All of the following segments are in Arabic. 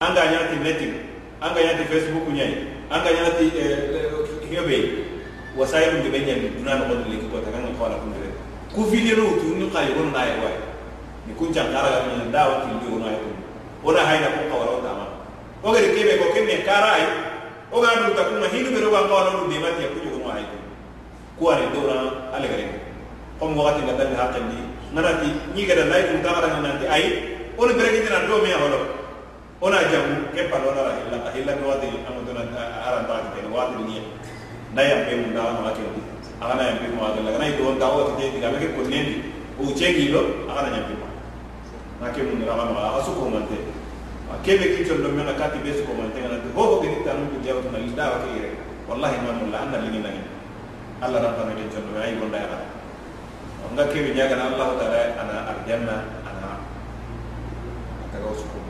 anga ñanati netting anga ñanati facebook ñay anga ñanati hebe wasayi ɗum de benya ñandi duna no gondo ko ta kan ko ala kunde rek ku vidéo tu ni xali won na yewa ni kun jang kara ga ni da ti ni won wono ko ona hayna ko ko wala ta ma o gari kebe ko kenne kara ay o ga dum ta kuma hinu be ro ga ko wala dum de ma ti ku jogo ay ku ari dora ale gari kom wakati ga ti ga dal haqqi ni nanati ni ga da lay dum ta ara nanti ay ona beregi na do me ya holo ona jamu ke palo la ahilla ahilla no wadi amo to na ta ke wadi ni na ya pe munda ma ke aga na ya pe ma la na ido nda o te diga ke ko nendi o che gilo aga na ya pe na ke munda ma ma su ko mante. Ke be kicho ndo mena kati be su ko mante na ho ho ke ni ta nu je wa na ida wa ke ire. Wallahi ma mun la anna li ni na ni alla rabba na ke chondo ai gonda ya nga ke be nyaga na allah taala ana arjanna ana ta atagaw su ko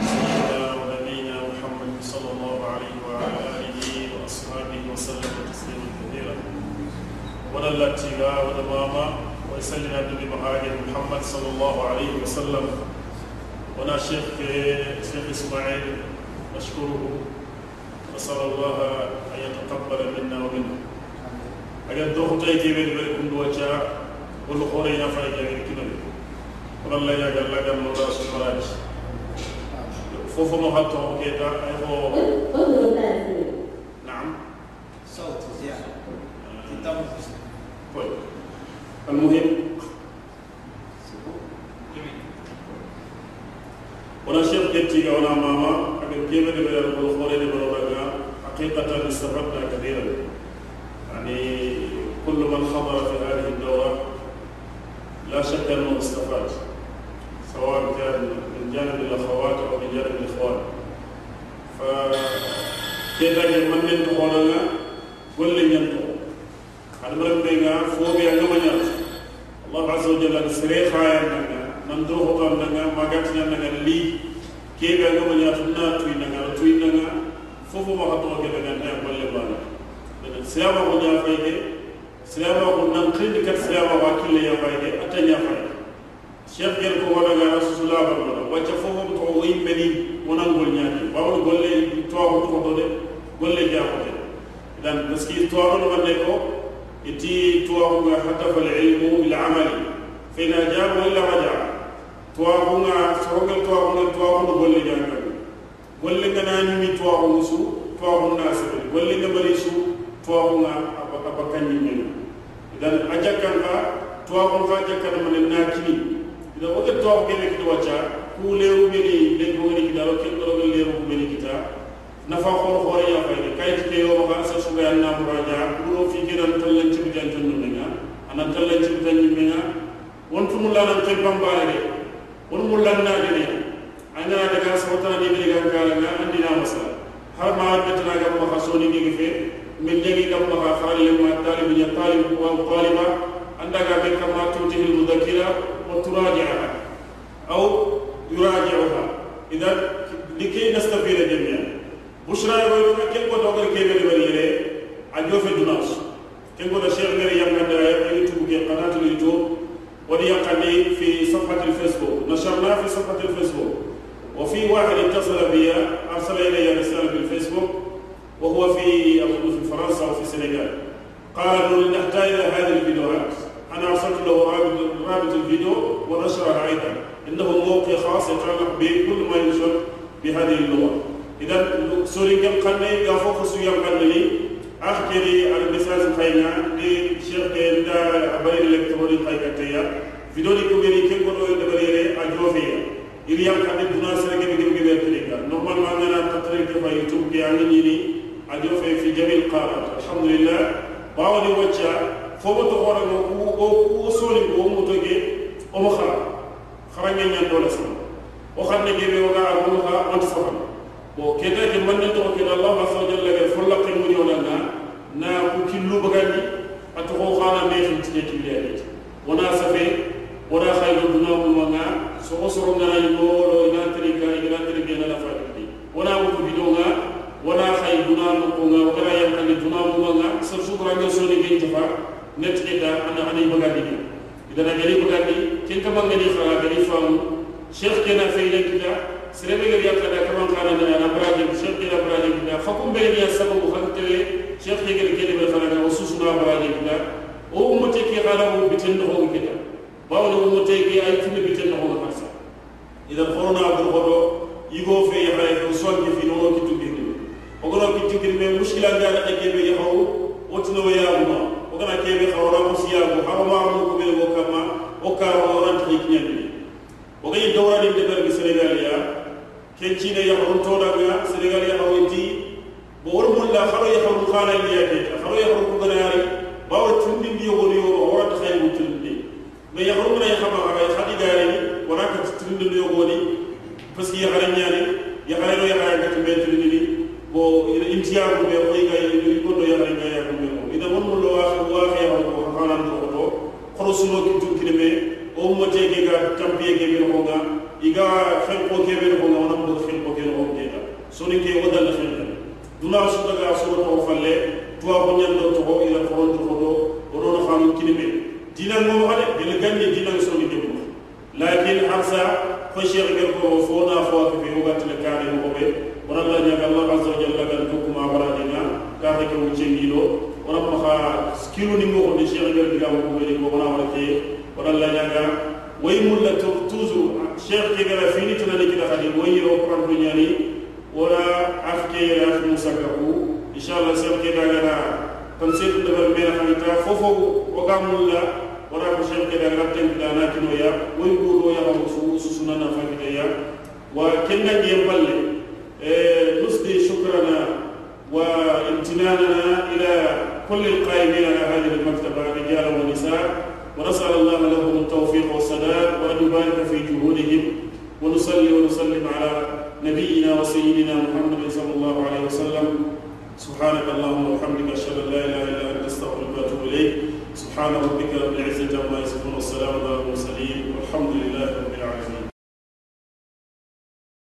سيدنا ونبينا محمد صلى الله عليه وعلى آله وأصحابه وسلم تسليما كثيرا. ونلا اتباع ودماما ويسلم عبد مهاجر محمد صلى الله عليه وسلم. ونا شيخ شيخ إسماعيل نشكره. نسأل الله أن يتقبل منا ومنه. أجل دوخطي كبير بركم وجاء wolu xoore ina fay jangir kino de onon la yagal lagal no da su maraji fofo mo o keta ay ko naam صوت زيادة قدام طيب المهم wona chef jettiga wona mama aɓe jemede ɓeɗen ko hoorede ɓeɗoɗaga haqiqatan istafadna kathiran يعني كل من حضر في هذه الدورة لا شك أنه استفاد سواء كان من جانب الأخوات أو من جانب الإخوان فكيف من من تقولنا كل ينطق هذا مرة بينا فوبيا كما الله عز وجل سريخ آية نندوه قام ما قاتنا نغا لي كيف كما ينطقنا توينا توينا فوفو ما خطوة كيف نغا نغا بانا سيما قلنا فايدة سيما قلنا نقلد كت سيما واكل يا فايدة أتنيا فايدة شيخ جل ko wala ga rasul wacce fofo to wi meni wonan gol nyaati bawol golle to ko to do de golle jaabote idan baski to on wonde ko iti to ko hatta fal ilmu bil amali fa ina jaabu illa waja to ko nga sogal to ko nga to ko golle jaagal golle ngana ni mi to ko musu to ko nasabe golle ngabari su tuwaxunga aba kañi mena idan a jakkanka tuwaxun xa jakkana mane nakini ida woke tuwaxu kene kiti wacca ku leeru mene len ko woni kita ken ko ro leeru ko mene kita nafa khor khor ya fayde kay ti yo ma sa su ga na muraja ku ro fi kiran tan len ci bidan tan no nga a nan tan len ci bidan ni nga won tu mulla nan tan bambare de. Won mulla na de ne anya daga sawta ni be ga kala na andina masala har ma betna ga ma khasoni ni fe min legi ga ma khali ma talib ya talib wa taliba andaga be kama tutihil mudakira wa turaji'a أو يراجعها إذا لكي نستفيد جميعا. بشرى يقول كيف قد أقول كيف يبريره أجو في الدناس كيف قد الشيخ غير يمكن يوتيوب كي قناة اليوتيوب. ودي يقني في صفحة الفيسبوك. نشرناه في صفحة الفيسبوك. وفي واحد اتصل بي أرسل إلي رسالة في الفيسبوك. وهو في أظن في فرنسا أو في السنغال. قال أنه نحتاج إلى هذه الفيديوهات. أنا أرسلت له رابط الفيديو ونشرها أيضا. إنه موقع خاص يتعلق بكل ما ينشر بهذه اللغة. إذا سوري كم قلني يفوق سويا قلني أخكري على المساج خينا دي شيخ دا أبريد الإلكتروني خيكتيا فيديو دي كبيري كم قلوا يدبريري أجوفيا. iri yang kadi duna sere gebe gebe gebe trika normalement ngana tatre ke fa youtube bi ang ni ni ajo fe fi jamil qarat alhamdulillah bawani wacca fobo to hore go ku o ku soli go mo to ge o mo khara khara ngel nyan dole sama o xamne gebe o ga agu ha on safan bo kete ke man to ke allah azza wa jalla ge fulla qin mu yona na na ku killu bagandi ato ko khana me tin tike tiliyati wona safe wona khayru duna mu nga so soro ngana yolo ina trika ken kamangani xaga gani faamu cheikh kena feyla kita serebe gari yakada kaman kanani ana uh, brajim cheikh kena brajim kita fakum beniya sababu haktere cheikh kegeri kedebe xanaga o susuna brajim kita o ummate ke xana o biten noxogu kita bawne ummate ke ay tuni biten noxogu xasa idan xorona burxoɗo yigo fe yaxaye fe soange fi noxo kitugirime ogoro kitugirime muskila ngana ɗakebe yaxawu wotinowo yaaguma ogana kebe xawora musiyagu xaromaxamuku ɓe wo kamma okarahoran tikiñandi ogayi dowraninde bargi sénégalia kencine yahorontoɗaga sénégal yahawinti bo wor mulla haro yahoru hanaliyadeta haro yahoru kuganari. Bawa tundindi yogoni yogo horata hay wuttundi mais yahoru ngana yahama haga hadigareni wona kati tundindi yogoni. Parce que yahara ñani yahareno yahara gati mentirindini bo intiyagume oyga gondo yahara ñayagume o ina wonmulo waaxe yahoru hananto wa ko ko xoro suno ki tu ki me o mo te ke ga tampiye ke be ko ga iga fen ko ke be ko ga wona mo fen ko ke no ke ga so ni ke wodal fen ko duna su daga so to falle tuwa ko nyam do to ila ko to ko do o do xamu ki me dina mo xale dina ganni dina so ni de lakin harsa فشيخ قرقو فونا فوق في وقت لكاري مقبل ونالله نياك الله عز وجل قال كوكما برادنا كافي كو تشينيلو ونما خا سكيلو نيمو خو شيخ قرقو قام مقبل كو ونا وركي ونالله نياك وي مولا توزو شيخ كي قال فيني تنالي كده خدي وي رو قران دنياني ولا افكي راف مسككو ان شاء الله سيخ كي قال تنسيت دبر مينا خميتا فوفو وقام مولا wona ko cheikh kede aga tenkidana kinoya woy ɓuuɗo yahawo su susunana fakideya wa kendangiyen balle نسدي شكرنا وامتناننا إلى كل القائمين على هذه المكتبة رجالا ونساء ونسأل الله لهم التوفيق والسداد وأن يبارك في جهودهم ونصلي ونسلم على نبينا وسيدنا محمد صلى الله عليه وسلم. سبحانك اللهم وبحمدك أشهد أن لا إله إلا أنت أستغفرك وأتوب إليك. سبحان ربك رب العزة عما يصفون والسلام على المرسلين والحمد لله رب العالمين.